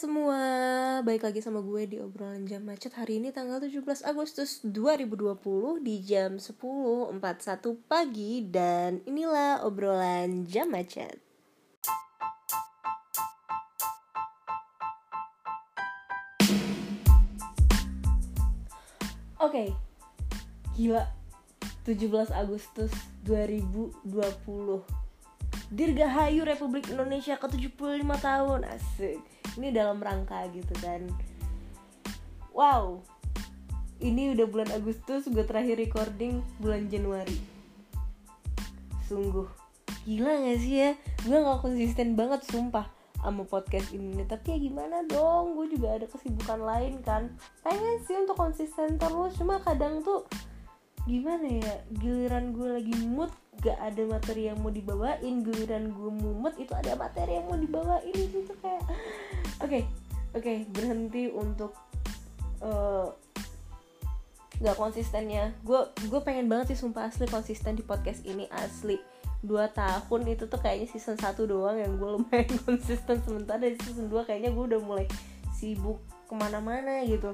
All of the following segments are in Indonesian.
semua, balik lagi sama gue di obrolan jam macet Hari ini tanggal 17 Agustus 2020 di jam 10.41 pagi. Dan inilah obrolan jam macet. Oke, okay. gila 17 Agustus 2020 Dirgahayu Republik Indonesia ke 75 tahun. Asik Ini dalam rangka gitu kan Wow Ini udah bulan Agustus Gue terakhir recording bulan Januari. Sungguh. Gila gak sih ya? Gue gak konsisten banget sumpah sama podcast ini. Tapi ya gimana dong gue juga ada kesibukan lain kan. Pengen sih untuk konsisten terus cuma kadang tuh gimana ya giliran gue lagi mood gak ada materi yang mau dibawain giliran gue mumet itu ada materi yang mau dibawain itu kayak okay, oke okay, berhenti untuk uh, gak konsistennya gue gue pengen banget sih sumpah asli konsisten di podcast ini asli. Dua tahun itu tuh kayaknya season 1 doang yang gue lumayan konsisten. Sementara dari season 2 kayaknya gue udah mulai sibuk ke mana-mana gitu.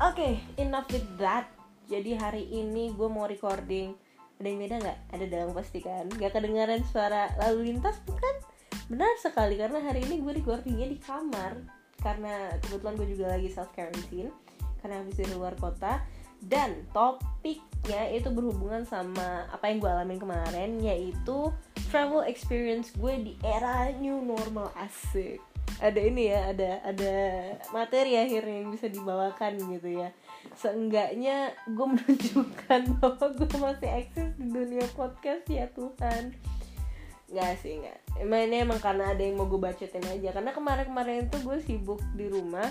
Oke okay, enough with that. Jadi hari ini gue mau recording. Ada yang beda nggak? Ada dalam pasti kan? Nggak kedengaran suara lalu lintas bukan benar sekali karena hari ini gue recordingnya di kamar karena kebetulan gue juga lagi self quarantine karena habis dari luar kota dan topiknya itu berhubungan sama apa yang gue alamin kemarin yaitu travel experience gue di era new normal asik. Ada ini ya ada ada materi akhirnya yang bisa dibawakan gitu ya. Seenggaknya gue menunjukkan bahwa gue masih eksis di dunia podcast ya Tuhan nggak sih nggak. Emang ini emang karena ada yang mau gue bacotin aja. Karena kemarin-kemarin itu gue sibuk di rumah.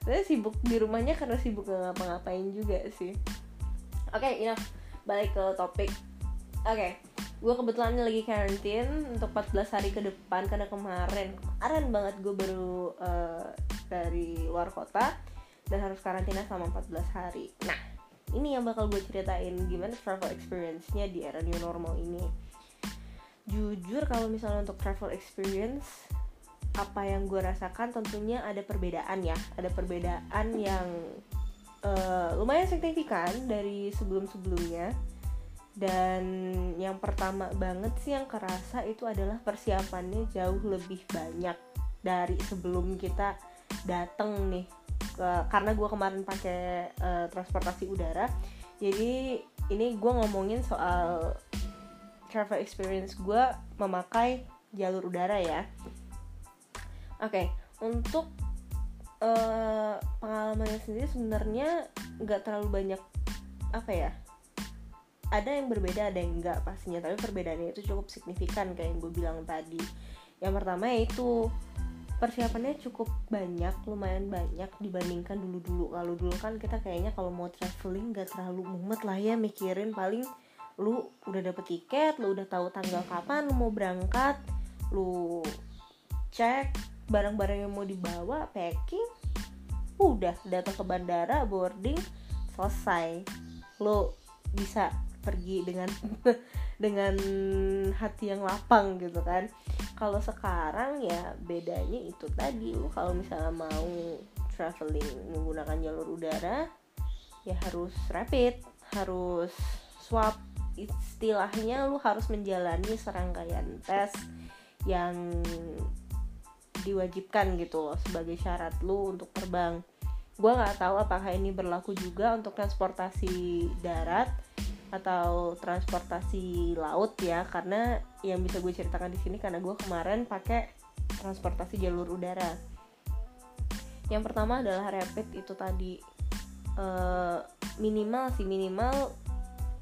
Saya sibuk di rumahnya karena sibuk nggak ngapa-ngapain juga sih. Oke okay, enough. Balik ke topik. Oke okay. gue kebetulan lagi karantin untuk 14 hari ke depan karena kemarin kemarin banget gue baru uh, dari luar kota dan harus karantina selama 14 hari. Nah ini yang bakal gue ceritain gimana travel experience-nya di era new normal ini jujur kalau misalnya untuk travel experience apa yang gue rasakan tentunya ada perbedaan ya. Ada perbedaan yang uh, lumayan signifikan dari sebelum-sebelumnya. Dan yang pertama banget sih yang kerasa itu adalah persiapannya jauh lebih banyak dari sebelum kita dateng nih. Uh, karena gue kemarin pakai uh, transportasi udara. Jadi ini gue ngomongin soal travel experience gue memakai jalur udara ya. Oke okay, untuk uh, pengalamannya sendiri sebenarnya nggak terlalu banyak apa ya ada yang berbeda ada yang enggak pastinya tapi perbedaannya itu cukup signifikan kayak yang gue bilang tadi. Yang pertama yaitu persiapannya cukup banyak lumayan banyak dibandingkan dulu dulu kalau dulu kan kita kayaknya kalau mau traveling gak terlalu mumet lah ya mikirin paling lu udah dapet tiket lu udah tahu tanggal kapan lu mau berangkat lu cek barang-barang yang mau dibawa packing udah datang ke bandara boarding selesai. Lu bisa pergi dengan dengan hati yang lapang gitu kan. Kalau sekarang ya bedanya itu tadi lu kalau misalnya mau traveling menggunakan jalur udara ya harus rapid harus swab istilahnya lu harus menjalani serangkaian tes yang diwajibkan gitu loh sebagai syarat lu untuk terbang. Gue nggak tahu apakah ini berlaku juga untuk transportasi darat atau transportasi laut ya karena yang bisa gue ceritakan di sini karena gue kemarin pakai transportasi jalur udara. Yang pertama adalah rapid itu tadi. E, minimal sih minimal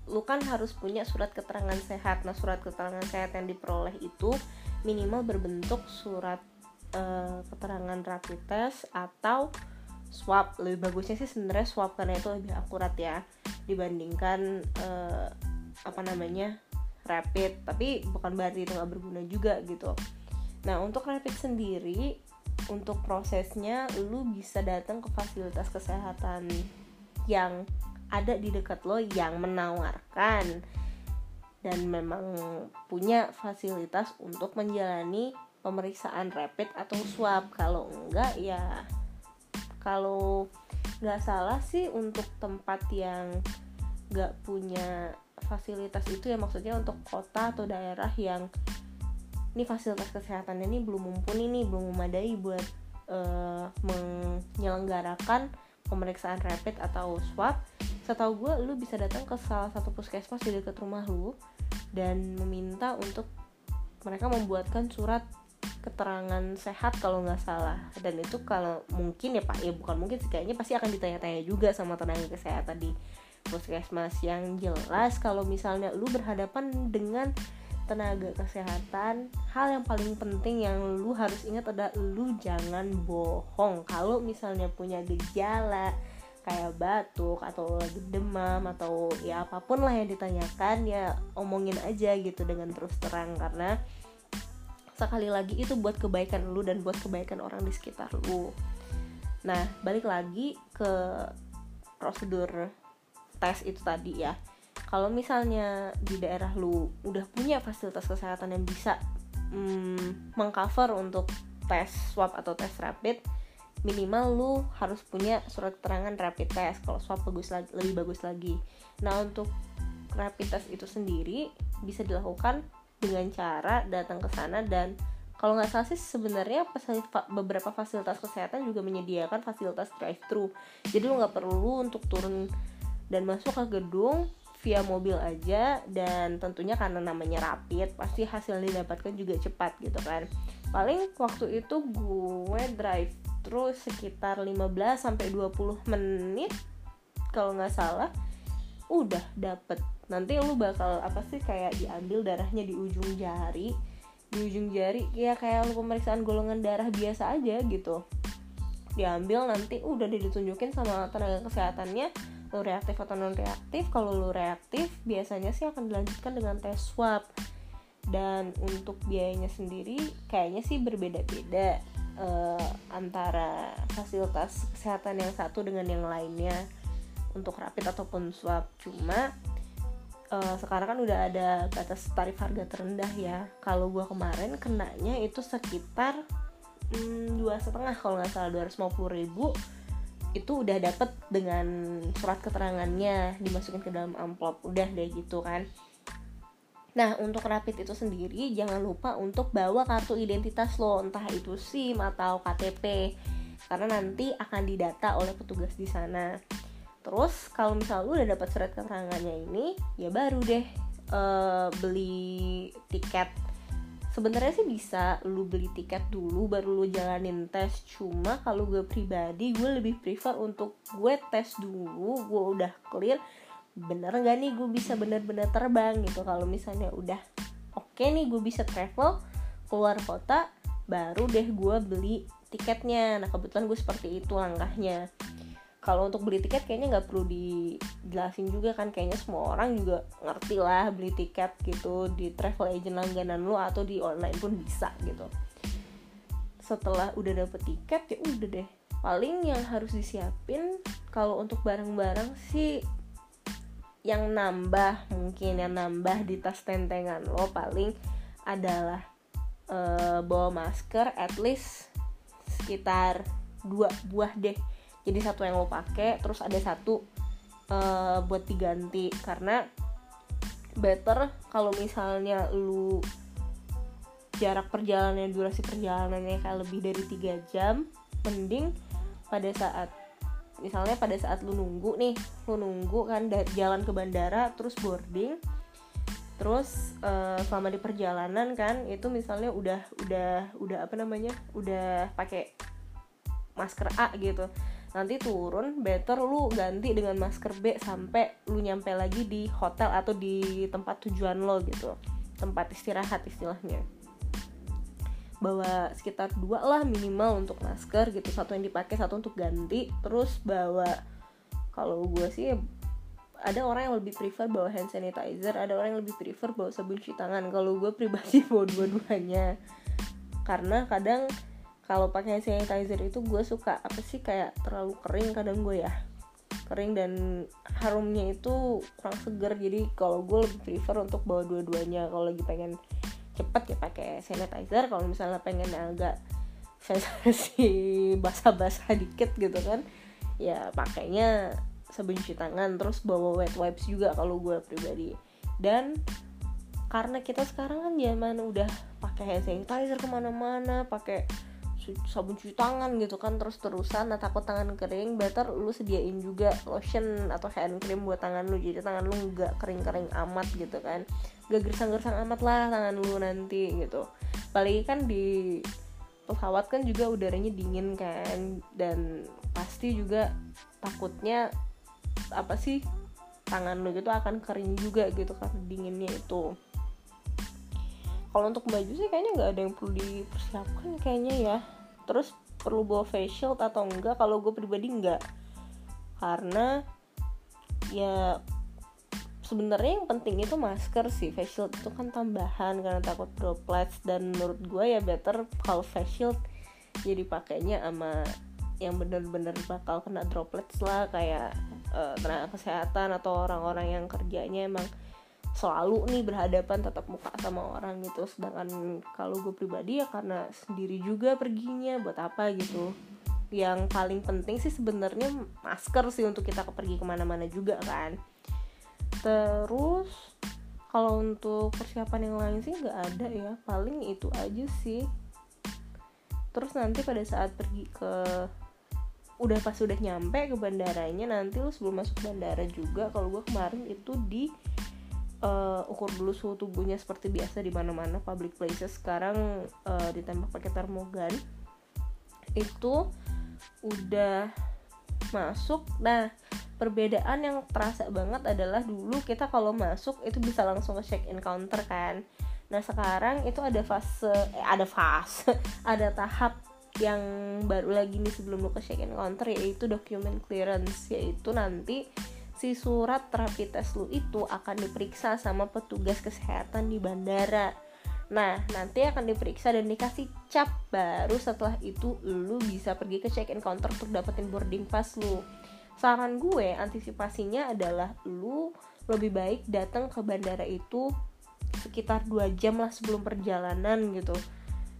lu kan harus punya surat keterangan sehat. Nah surat keterangan sehat yang diperoleh itu minimal berbentuk surat e, keterangan rapid test atau swab. Lebih bagusnya sih sebenarnya swab karena itu lebih akurat ya dibandingkan uh, apa namanya rapid. Tapi bukan berarti itu nggak berguna juga gitu. Nah untuk rapid sendiri untuk prosesnya lu bisa datang ke fasilitas kesehatan yang ada di dekat lo yang menawarkan dan memang punya fasilitas untuk menjalani pemeriksaan rapid atau swab. Kalau enggak ya kalau nggak salah sih untuk tempat yang nggak punya fasilitas itu ya maksudnya untuk kota atau daerah yang ini fasilitas kesehatannya ini belum mumpuni nih belum memadai buat uh, menyelenggarakan pemeriksaan rapid atau swab setahu gue lu bisa datang ke salah satu puskesmas di dekat rumah lu dan meminta untuk mereka membuatkan surat keterangan sehat kalau nggak salah. Dan itu kalau mungkin ya pak ya bukan mungkin sih kayaknya pasti akan ditanya-tanya juga sama tenaga kesehatan di puskesmas. Yang jelas kalau misalnya lu berhadapan dengan tenaga kesehatan hal yang paling penting yang lu harus ingat adalah lu jangan bohong. Kalau misalnya punya gejala kayak batuk atau lagi demam atau ya apa pun lah yang ditanyakan ya omongin aja gitu dengan terus terang. Karena sekali lagi itu buat kebaikan lu dan buat kebaikan orang di sekitar lu. Nah balik lagi ke prosedur tes itu tadi ya. Kalau misalnya di daerah lu udah punya fasilitas kesehatan yang bisa mm, mengcover untuk tes swab atau tes rapid minimal lu harus punya surat keterangan rapid test kalau swab bagus lagi lebih bagus lagi. Nah untuk rapid test itu sendiri bisa dilakukan dengan cara datang ke sana dan kalau nggak salah sih sebenarnya beberapa fasilitas kesehatan juga menyediakan fasilitas drive thru jadi lu nggak perlu untuk turun dan masuk ke gedung via mobil aja dan tentunya karena namanya rapid pasti hasil yang didapatkan juga cepat gitu kan. Paling waktu itu gue drive terus sekitar 15 sampai 20 menit kalau nggak salah udah dapet. Nanti lu bakal apa sih kayak diambil darahnya di ujung jari. Di ujung jari ya kayak lu pemeriksaan golongan darah biasa aja gitu. Diambil nanti udah ditunjukin sama tenaga kesehatannya. Lu reaktif atau non reaktif kalau lu reaktif biasanya sih akan dilanjutkan dengan tes swab. Dan untuk biayanya sendiri kayaknya sih berbeda-beda uh, antara fasilitas kesehatan yang satu dengan yang lainnya untuk rapid ataupun swab. Cuma uh, sekarang kan udah ada batas tarif harga terendah ya. Kalau gua kemarin kenanya itu sekitar hmm, dua setengah kalau nggak salah 250 ribu itu udah dapet dengan surat keterangannya dimasukin ke dalam amplop. Udah deh gitu kan Nah, untuk rapid itu sendiri jangan lupa untuk bawa kartu identitas lo, entah itu SIM atau KTP. Karena nanti akan didata oleh petugas di sana. Terus kalau misal lu udah dapat surat keterangannya ini, ya baru deh uh, beli tiket sebenarnya sih bisa lu beli tiket dulu baru lu jalanin tes cuma kalau gue pribadi gue lebih prefer untuk gue tes dulu gue udah clear bener gak nih gue bisa bener-bener terbang gitu? Kalau misalnya udah oke okay nih gue bisa travel keluar kota baru deh gue beli tiketnya. Nah kebetulan gue seperti itu langkahnya. Kalau untuk beli tiket kayaknya nggak perlu dijelasin juga kan kayaknya semua orang juga ngerti lah beli tiket gitu di travel agent langganan lo atau di online pun bisa gitu. Setelah udah dapet tiket ya udah deh. Paling yang harus disiapin kalau untuk barang-barang sih yang nambah mungkin yang nambah di tas tentengan lo paling adalah uh, bawa masker at least sekitar dua buah deh. Jadi satu yang lo pakai terus ada satu uh, buat diganti. Karena better kalau misalnya lu jarak perjalanannya durasi perjalanannya kayak lebih dari tiga jam mending pada saat misalnya pada saat lu nunggu nih lu nunggu kan dari jalan ke bandara terus boarding terus uh, selama di perjalanan kan itu misalnya udah udah udah apa namanya udah pakai masker A gitu. Nanti turun better lu ganti dengan masker B sampai lu nyampe lagi di hotel atau di tempat tujuan lo gitu. Tempat istirahat istilahnya bawa sekitar dua lah minimal untuk masker gitu. Satu yang dipakai satu untuk ganti. Terus bawa kalau gue sih ada orang yang lebih prefer bawa hand sanitizer ada orang yang lebih prefer bawa sabun cuci tangan. Kalau gue pribadi bawa dua-duanya. Karena kadang kalau pakai sanitizer itu gue suka apa sih kayak terlalu kering kadang gue ya. Kering dan harumnya itu kurang seger jadi kalau gue lebih prefer untuk bawa dua-duanya. Kalau lagi pengen cepet ya pakai sanitizer kalau misalnya pengen agak sensasi basah-basah dikit gitu kan ya pakainya sabun cuci tangan terus bawa wet wipes juga kalau gue pribadi. Dan karena kita sekarang kan zaman udah pakai hand sanitizer ke mana-mana pakai sabun cuci tangan gitu kan terus terusan nah takut tangan kering better lu sediain juga lotion atau hand cream buat tangan lu jadi tangan lu nggak kering-kering amat gitu kan. Gak gersang-gersang amat lah tangan lu nanti gitu. Apalagi kan di pesawat kan juga udaranya dingin kan dan pasti juga takutnya apa sih tangan lu gitu akan kering juga gitu kan dinginnya itu. Kalau untuk baju sih kayaknya nggak ada yang perlu dipersiapkan kayaknya ya terus perlu bawa face shield atau enggak? Kalau gue pribadi enggak. Karena ya sebenarnya yang penting itu masker sih. Face shield itu kan tambahan karena takut droplets. Dan menurut gue ya better kalau face shield jadi pakainya sama yang bener-bener bakal kena droplets lah kayak uh, tenaga kesehatan atau orang-orang yang kerjanya emang selalu nih berhadapan tatap muka sama orang gitu. Sedangkan kalau gue pribadi ya karena sendiri juga perginya buat apa gitu. Yang paling penting sih sebenarnya masker sih untuk kita pergi ke mana-mana juga kan. Terus kalau untuk persiapan yang lain sih nggak ada ya. Paling itu aja sih. Terus nanti pada saat pergi ke udah pas udah nyampe ke bandaranya nanti lu sebelum masuk bandara juga kalau gue kemarin itu di uh, ukur dulu suhu tubuhnya seperti biasa di mana-mana. Public places sekarang uh, ditembak pakai termogan. Itu udah masuk. Nah perbedaan yang terasa banget adalah dulu kita kalau masuk itu bisa langsung ke check in counter kan. Nah sekarang itu ada fase eh, ada fase ada tahap yang baru lagi nih sebelum lu ke check in counter yaitu document clearance. Yaitu nanti si surat terapi tes lu itu akan diperiksa sama petugas kesehatan di bandara. Nah, nanti akan diperiksa dan dikasih cap baru setelah itu lu bisa pergi ke check-in counter untuk dapetin boarding pass lu. Saran gue antisipasinya adalah lu lebih baik datang ke bandara itu sekitar dua jam lah sebelum perjalanan gitu.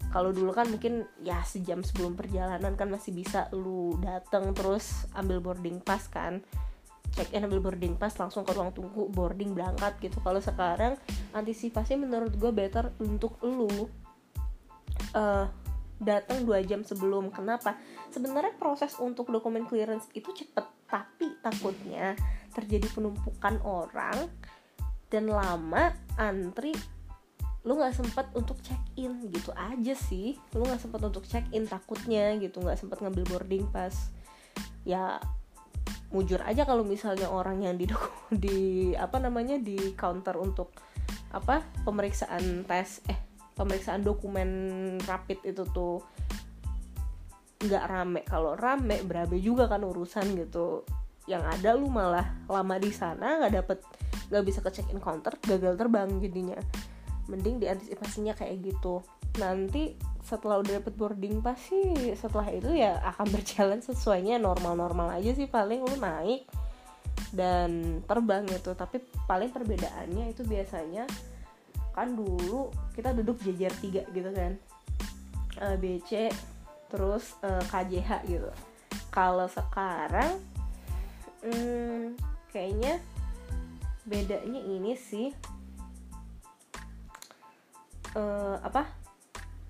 Kalau dulu kan mungkin ya sejam sebelum perjalanan kan masih bisa lu datang terus ambil boarding pass kan check in ambil boarding pass langsung ke ruang tunggu boarding berangkat gitu. Kalau sekarang antisipasi menurut gue better untuk lu uh, datang dua jam sebelum. Kenapa? Sebenarnya proses untuk dokumen clearance itu cepet tapi takutnya terjadi penumpukan orang dan lama antri lu nggak sempet untuk check in gitu aja sih. Lu nggak sempet untuk check in takutnya gitu nggak sempet ngambil boarding pass. Ya mujur aja kalau misalnya orang yang di di apa namanya di counter untuk apa pemeriksaan tes eh pemeriksaan dokumen rapid itu tuh nggak rame. Kalau rame berabe juga kan urusan gitu. Yang ada lu malah lama di sana nggak dapet nggak bisa ke check in counter gagal terbang jadinya. Mending diantisipasinya kayak gitu nanti setelah udah dapet boarding pass sih setelah itu ya akan berjalan sesuainya normal-normal aja sih paling lu naik dan terbang gitu. Tapi paling perbedaannya itu biasanya kan dulu kita duduk jejer tiga gitu kan. A, B, C terus uh, eh, KJH gitu. Kalau sekarang hmm, kayaknya bedanya ini sih uh, apa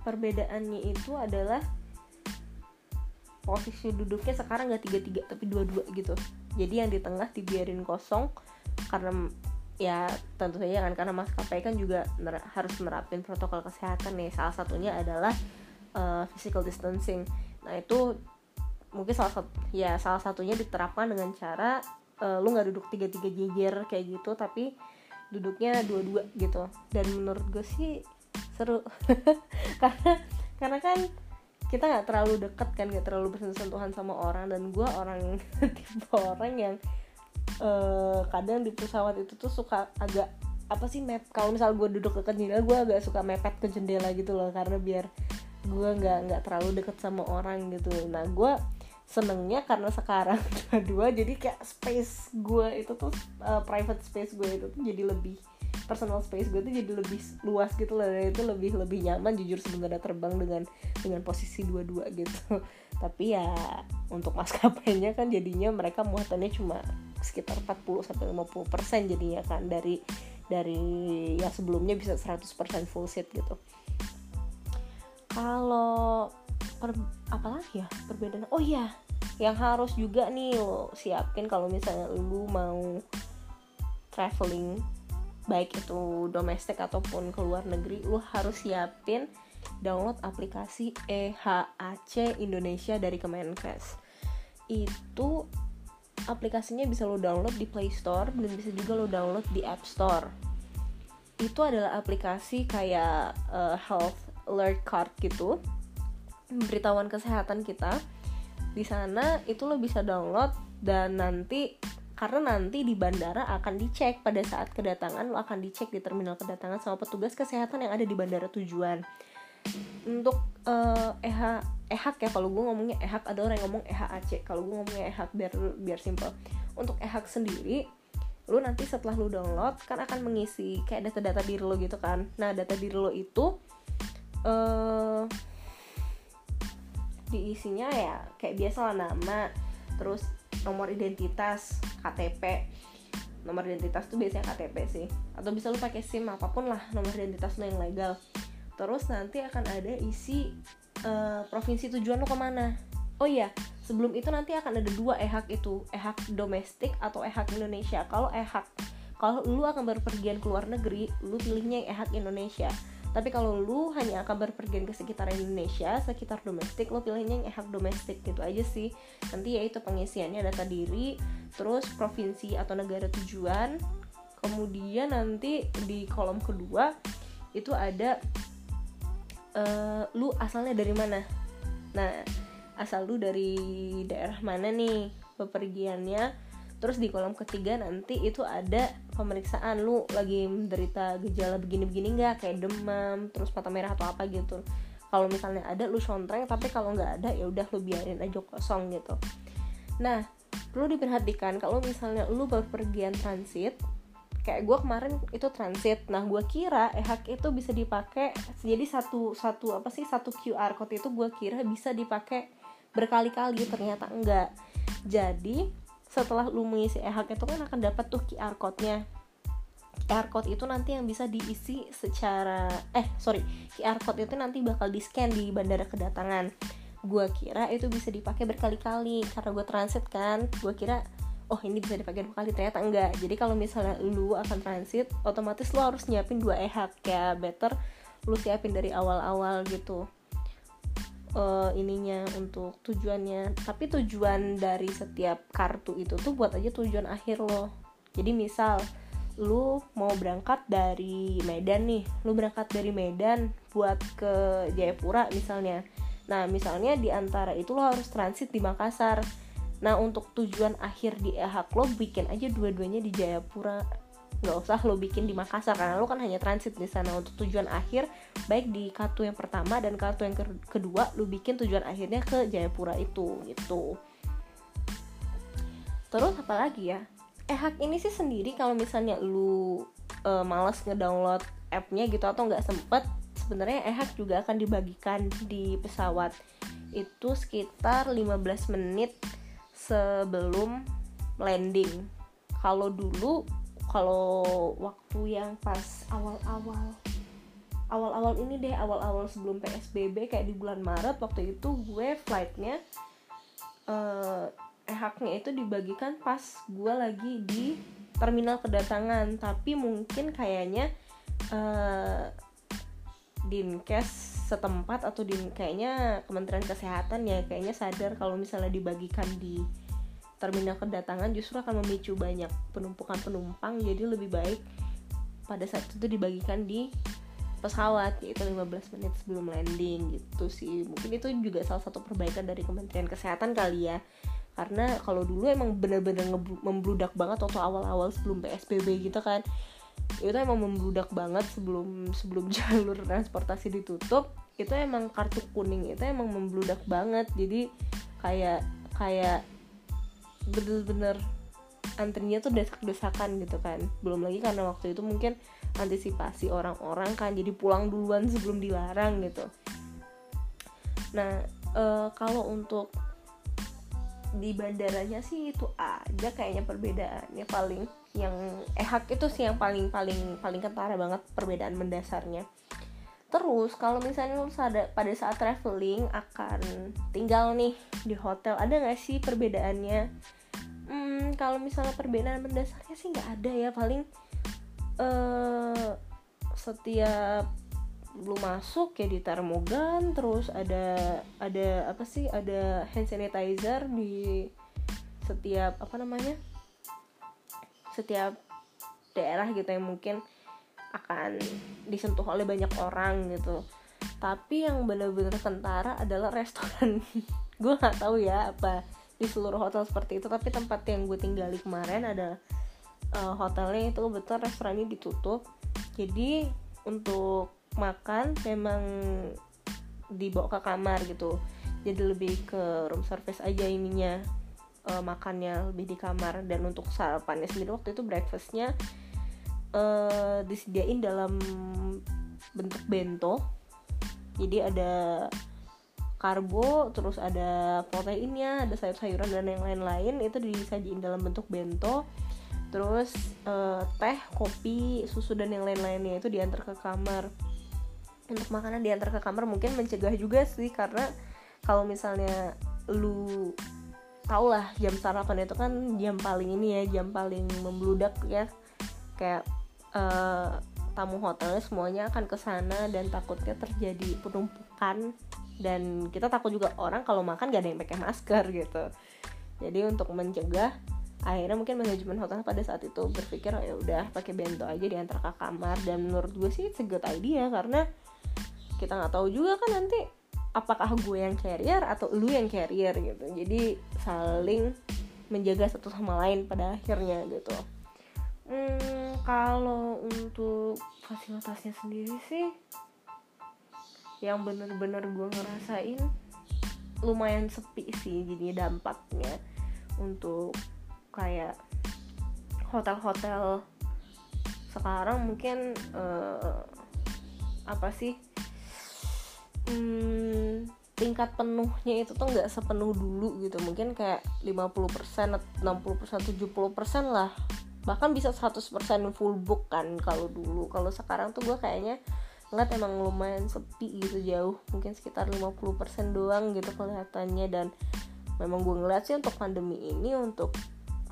perbedaannya itu adalah posisi duduknya sekarang nggak tiga tiga tapi dua dua gitu. Jadi yang di tengah dibiarin kosong karena ya tentu saja kan karena maskapai kan juga harus menerapin protokol kesehatan nih. Salah satunya adalah uh, physical distancing. Nah itu mungkin salah satu ya salah satunya diterapkan dengan cara uh, lu nggak duduk tiga tiga jejer kayak gitu tapi duduknya dua-dua gitu. Dan menurut gue sih seru. Karena karena kan kita nggak terlalu deket kan nggak terlalu bersentuhan sama orang dan gue orang tipe orang yang uh, kadang di pesawat itu tuh suka agak apa sih map kalau misal gue duduk dekat jendela gue agak suka mepet ke jendela gitu loh karena biar gue nggak nggak terlalu deket sama orang gitu. Nah gue senengnya karena sekarang dua-dua jadi kayak space gue itu tuh uh, private space gue itu tuh jadi lebih personal space gue tuh jadi lebih luas gitu loh. Dan itu lebih lebih nyaman jujur sebenarnya terbang dengan dengan posisi dua-dua gitu. Tapi ya untuk maskapainya kan jadinya mereka muatannya cuma sekitar 40 sampai 50 persen jadinya kan. Dari dari yang sebelumnya bisa 100% full seat gitu. Kalau per, apa lagi ya perbedaan. Oh iya yang harus juga nih lo siapin kalau misalnya lu mau traveling baik itu domestik ataupun ke luar negeri lu harus siapin download aplikasi EHAC Indonesia dari Kemenkes. Itu aplikasinya bisa lo download di Play Store dan bisa juga lo download di App Store. Itu adalah aplikasi kayak uh, health alert card gitu. Pemberitahuan kesehatan kita. Di sana itu lo bisa download dan nanti karena nanti di bandara akan dicek pada saat kedatangan lo akan dicek di terminal kedatangan sama petugas kesehatan yang ada di bandara tujuan. Untuk uh, EH EHAK ya kalau gue ngomongnya EHAK ada orang yang ngomong EHAC kalau gue ngomongnya EHAK biar biar simple untuk EHAK sendiri lu nanti setelah lu download kan akan mengisi kayak data-data diri lo gitu kan. Nah data diri lo itu uh, diisinya ya kayak biasa lah nama terus nomor identitas KTP nomor identitas tuh biasanya KTP sih. Atau bisa lu pakai SIM apa pun lah nomor identitas lu yang legal. Terus nanti akan ada isi uh, provinsi tujuan lu ke mana oh iya sebelum itu nanti akan ada dua ehak itu ehak domestik atau ehak Indonesia. Kalau ehak kalau lu akan berpergian ke luar negeri lu pilihnya yang ehak Indonesia tapi kalau lu hanya akan berpergian ke sekitar Indonesia sekitar domestik lu pilihnya yang ehak domestik gitu aja sih. Nanti yaitu pengisiannya data diri terus provinsi atau negara tujuan. Kemudian nanti di kolom kedua itu ada uh, lu asalnya dari mana? Nah asal lu dari daerah mana nih? Bepergiannya terus di kolom ketiga nanti itu ada pemeriksaan lu lagi menderita gejala begini-begini nggak? Kayak demam terus mata merah atau apa gitu. Kalau misalnya ada lu sontreng tapi kalau nggak ada ya udah lu biarin aja kosong gitu. Nah perlu diperhatikan kalau misalnya lu berpergian transit kayak gue kemarin itu transit. Nah gue kira ehak itu bisa dipakai jadi satu satu apa sih satu QR code itu gue kira bisa dipakai berkali-kali ternyata enggak. Jadi setelah lu mengisi e-hack itu kan akan dapat tuh QR code-nya. QR code itu nanti yang bisa diisi secara eh sorry QR code itu nanti bakal di scan di bandara kedatangan. Gue kira itu bisa dipakai berkali-kali karena gue transit kan. Gue kira oh ini bisa dipakai dua kali ternyata enggak. Jadi kalau misalnya lu akan transit otomatis lu harus nyiapin dua e-hack ya. Better lu siapin dari awal-awal gitu uh, ininya untuk tujuannya. Tapi tujuan dari setiap kartu itu tuh buat aja tujuan akhir lo. Jadi misal lu mau berangkat dari Medan nih. Lu berangkat dari Medan buat ke Jayapura misalnya. Nah misalnya di antara itu lo harus transit di Makassar. Nah untuk tujuan akhir di EHAK lo bikin aja dua-duanya di Jayapura nggak usah lo bikin di Makassar karena lo kan hanya transit di sana untuk tujuan akhir baik di kartu yang pertama dan kartu yang kedua lo bikin tujuan akhirnya ke Jayapura itu gitu. Terus apa lagi ya? Eh hak ini sih sendiri kalau misalnya lu uh, males ngedownload appnya gitu atau nggak sempet sebenarnya ehak juga akan dibagikan di pesawat. Itu sekitar 15 menit sebelum landing. Kalau dulu kalau waktu yang pas awal-awal awal-awal ini deh awal-awal sebelum PSBB kayak di bulan Maret waktu itu gue flightnya uh, haknya itu dibagikan pas gue lagi di terminal kedatangan. Tapi mungkin kayaknya uh, dinkes setempat atau di kayaknya Kementerian Kesehatan ya kayaknya sadar kalau misalnya dibagikan di terminal kedatangan justru akan memicu banyak penumpukan penumpang jadi lebih baik pada saat itu dibagikan di pesawat yaitu 15 menit sebelum landing gitu sih. Mungkin itu juga salah satu perbaikan dari Kementerian Kesehatan kali ya. Karena kalau dulu emang bener-bener membludak banget waktu awal-awal sebelum PSBB gitu kan. Itu emang membludak banget sebelum sebelum jalur transportasi ditutup. Itu emang kartu kuning itu emang membludak banget. Jadi kayak kayak bener-bener antrinya tuh desak-desakan gitu kan. Belum lagi karena waktu itu mungkin antisipasi orang-orang kan jadi pulang duluan sebelum dilarang gitu. Nah e, kalau untuk di bandaranya sih itu aja kayaknya perbedaannya paling yang ehak itu sih yang paling paling paling kentara banget perbedaan mendasarnya. Terus kalau misalnya lu ada pada saat traveling akan tinggal nih di hotel ada nggak sih perbedaannya hmm, kalau misalnya perbedaan mendasarnya sih nggak ada ya paling uh, setiap lu masuk ya di termogan terus ada ada apa sih ada hand sanitizer di setiap apa namanya setiap daerah gitu yang mungkin akan disentuh oleh banyak orang gitu. Tapi yang benar-benar kentara adalah restoran. Gue nggak tahu ya apa di seluruh hotel seperti itu. Tapi tempat yang gue tinggali kemarin ada uh, hotelnya itu betul restorannya ditutup. Jadi untuk makan memang dibawa ke kamar gitu. Jadi lebih ke room service aja ininya uh, makannya lebih di kamar. Dan untuk sarapannya sendiri waktu itu breakfastnya uh, disediain dalam bentuk bento. Jadi ada karbo terus ada proteinnya ada sayur-sayuran dan yang lain-lain itu disajiin dalam bentuk bento. Terus uh, teh kopi susu dan yang lain-lainnya itu diantar ke kamar. Untuk makanan diantar ke kamar mungkin mencegah juga sih karena kalau misalnya lu tau lah jam sarapan itu kan jam paling ini ya jam paling membludak ya. Kayak uh, tamu hotelnya semuanya akan ke sana dan takutnya terjadi penumpukan dan kita takut juga orang kalau makan gak ada yang pakai masker gitu. Jadi untuk mencegah akhirnya mungkin manajemen hotel pada saat itu berpikir oh, ya udah pakai bento aja diantar ke kamar. Dan menurut gue sih it's idea karena kita nggak tahu juga kan nanti apakah gue yang carrier atau lu yang carrier gitu. Jadi saling menjaga satu sama lain pada akhirnya gitu. Hmm, kalau untuk fasilitasnya sendiri sih yang bener-bener gue ngerasain lumayan sepi sih jadi dampaknya untuk kayak hotel-hotel sekarang mungkin uh, apa sih hmm, tingkat penuhnya itu tuh nggak sepenuh dulu gitu. Mungkin kayak 50% 60% 70% lah. Bahkan bisa 100% full book kan kalau dulu. Kalau sekarang tuh gue kayaknya ngeliat emang lumayan sepi gitu jauh. Mungkin sekitar 50% doang gitu kelihatannya. Dan memang gue ngeliat sih untuk pandemi ini untuk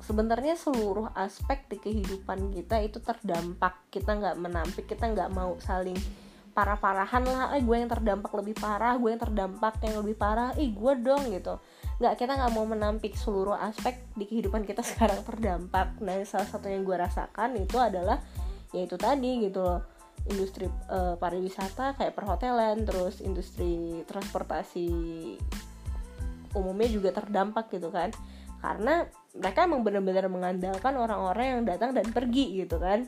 sebenarnya seluruh aspek di kehidupan kita itu terdampak. Kita nggak menampik kita nggak mau saling parah-parahan lah. Eh gue yang terdampak lebih parah gue yang terdampak yang lebih parah. Eh gue dong gitu. Nggak kita nggak mau menampik. Seluruh aspek di kehidupan kita sekarang terdampak. Nah salah satu yang gue rasakan itu adalah yaitu tadi gitu loh industri uh, pariwisata kayak perhotelan terus industri transportasi umumnya juga terdampak gitu kan. Karena mereka emang benar-benar mengandalkan orang-orang yang datang dan pergi gitu kan.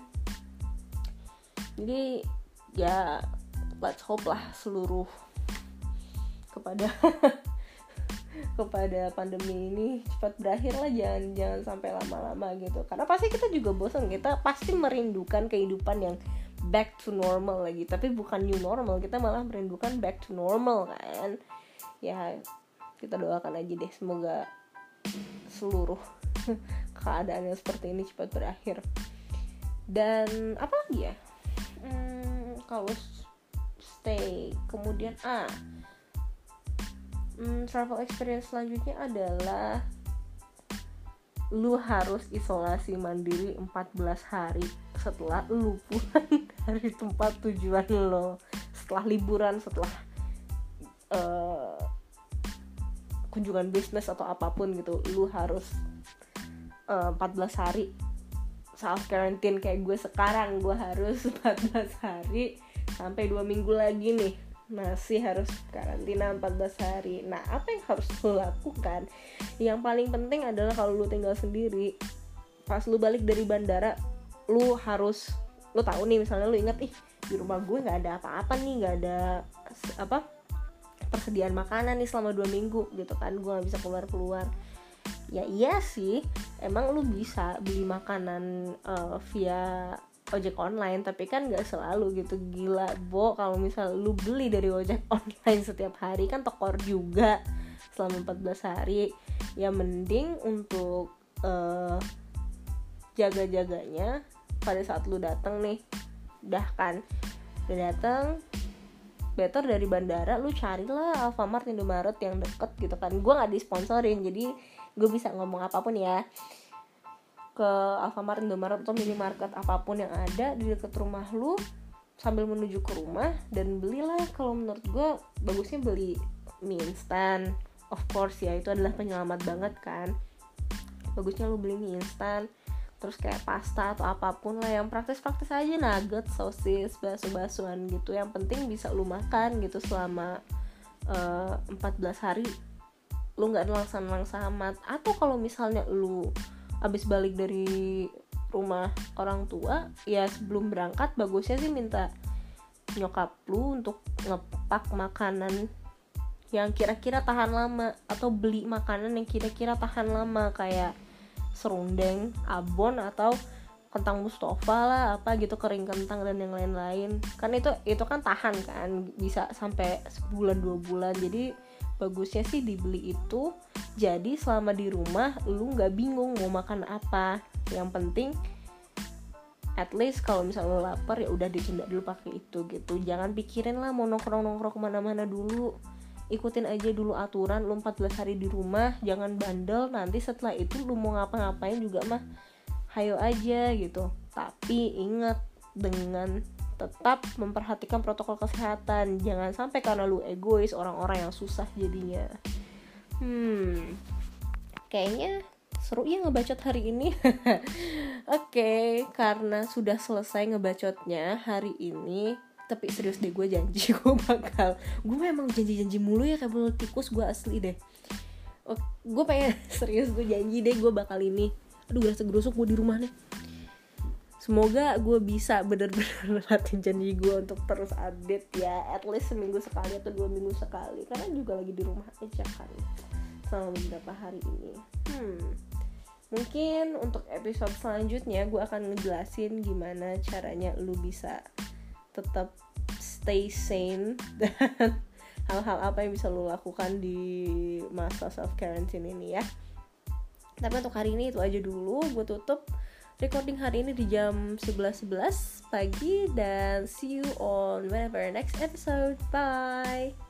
Jadi ya let's hope lah seluruh kepada kepada pandemi ini cepat berakhir lah jangan jangan sampai lama-lama gitu. Karena pasti kita juga bosan kita pasti merindukan kehidupan yang back to normal lagi. Tapi bukan new normal kita malah merindukan back to normal kan? Ya kita doakan aja deh semoga seluruh keadaan yang seperti ini cepat berakhir. Dan apa lagi ya? Hmm, kalau stay kemudian A hmm, travel experience selanjutnya adalah lu harus isolasi mandiri 14 hari setelah lu pulang dari tempat tujuan lo setelah liburan setelah uh, kunjungan bisnis atau apa pun gitu lu harus uh, eh, 14 hari self quarantine kayak gue sekarang. Gue harus 14 hari sampai dua minggu lagi nih. Masih harus karantina 14 hari. Nah apa yang harus lo lakukan? Yang paling penting adalah kalau lu tinggal sendiri pas lu balik dari bandara lu harus lu tahu nih misalnya lu inget ih di rumah gue nggak ada apa-apa nih nggak ada apa persediaan makanan nih selama dua minggu gitu kan gue nggak bisa keluar keluar ya iya sih emang lu bisa beli makanan uh, via ojek online tapi kan nggak selalu gitu. Gila bo kalau misal lu beli dari ojek online setiap hari kan tekor juga selama 14 hari. Ya mending untuk uh, jaga-jaganya pada saat lu datang nih. Udah kan? Udah datang better dari bandara lu carilah Alfamart Indomaret yang deket gitu kan. Gue nggak disponsorin jadi gue bisa ngomong apa pun ya. Ke Alfamart Indomaret atau minimarket apa pun yang ada di dekat rumah lu sambil menuju ke rumah dan belilah. Kalau menurut gue bagusnya beli mie instan. Of course ya itu adalah penyelamat banget kan. Bagusnya lu beli mie instan terus kayak pasta atau apa pun lah yang praktis-praktis aja nugget, sosis, bakso-baksoan gitu. Yang penting bisa lu makan gitu selama uh, eh, 14 hari. Lu nggak langsa-langsa amat. Atau kalau misalnya lu abis balik dari rumah orang tua ya sebelum berangkat bagusnya sih minta nyokap lu untuk ngepak makanan yang kira-kira tahan lama atau beli makanan yang kira-kira tahan lama. Kayak serundeng abon atau kentang mustafa lah apa gitu kering kentang dan yang lain-lain. Kan itu itu kan tahan kan bisa sampai sebulan dua bulan. Jadi bagusnya sih dibeli itu jadi selama di rumah lu nggak bingung mau makan apa. Yang penting at least kalau misalnya lu lapar ya udah ditunda dulu pakai itu gitu. Jangan pikirin lah mau nongkrong nongkrong ke mana-mana dulu ikutin aja dulu aturan lu 14 hari di rumah jangan bandel nanti setelah itu lu mau ngapa-ngapain juga mah hayo aja gitu. Tapi ingat dengan tetap memperhatikan protokol kesehatan. Jangan sampai karena lu egois orang-orang yang susah jadinya. Hmm kayaknya seru ya ngebacot hari ini. Oke okay, karena sudah selesai ngebacotnya hari ini tapi serius deh gue janji gue bakal gue memang janji-janji mulu ya kayak bulu tikus gue asli deh. Gue pengen serius gue janji deh gue bakal ini. Aduh gue gerusuk gue di rumah nih. Semoga gue bisa bener-bener latih janji gue untuk terus update ya. At least seminggu sekali atau dua minggu sekali. Karena juga lagi di rumah aja kan selama beberapa hari ini. Hmm mungkin untuk episode selanjutnya gue akan ngejelasin gimana caranya lu bisa tetap stay sane dan hal-hal apa yang bisa lo lakukan di masa self quarantine ini ya. Tapi untuk hari ini itu aja dulu. Gue tutup recording hari ini di jam 11.11 .11 pagi dan see you on whenever next episode. Bye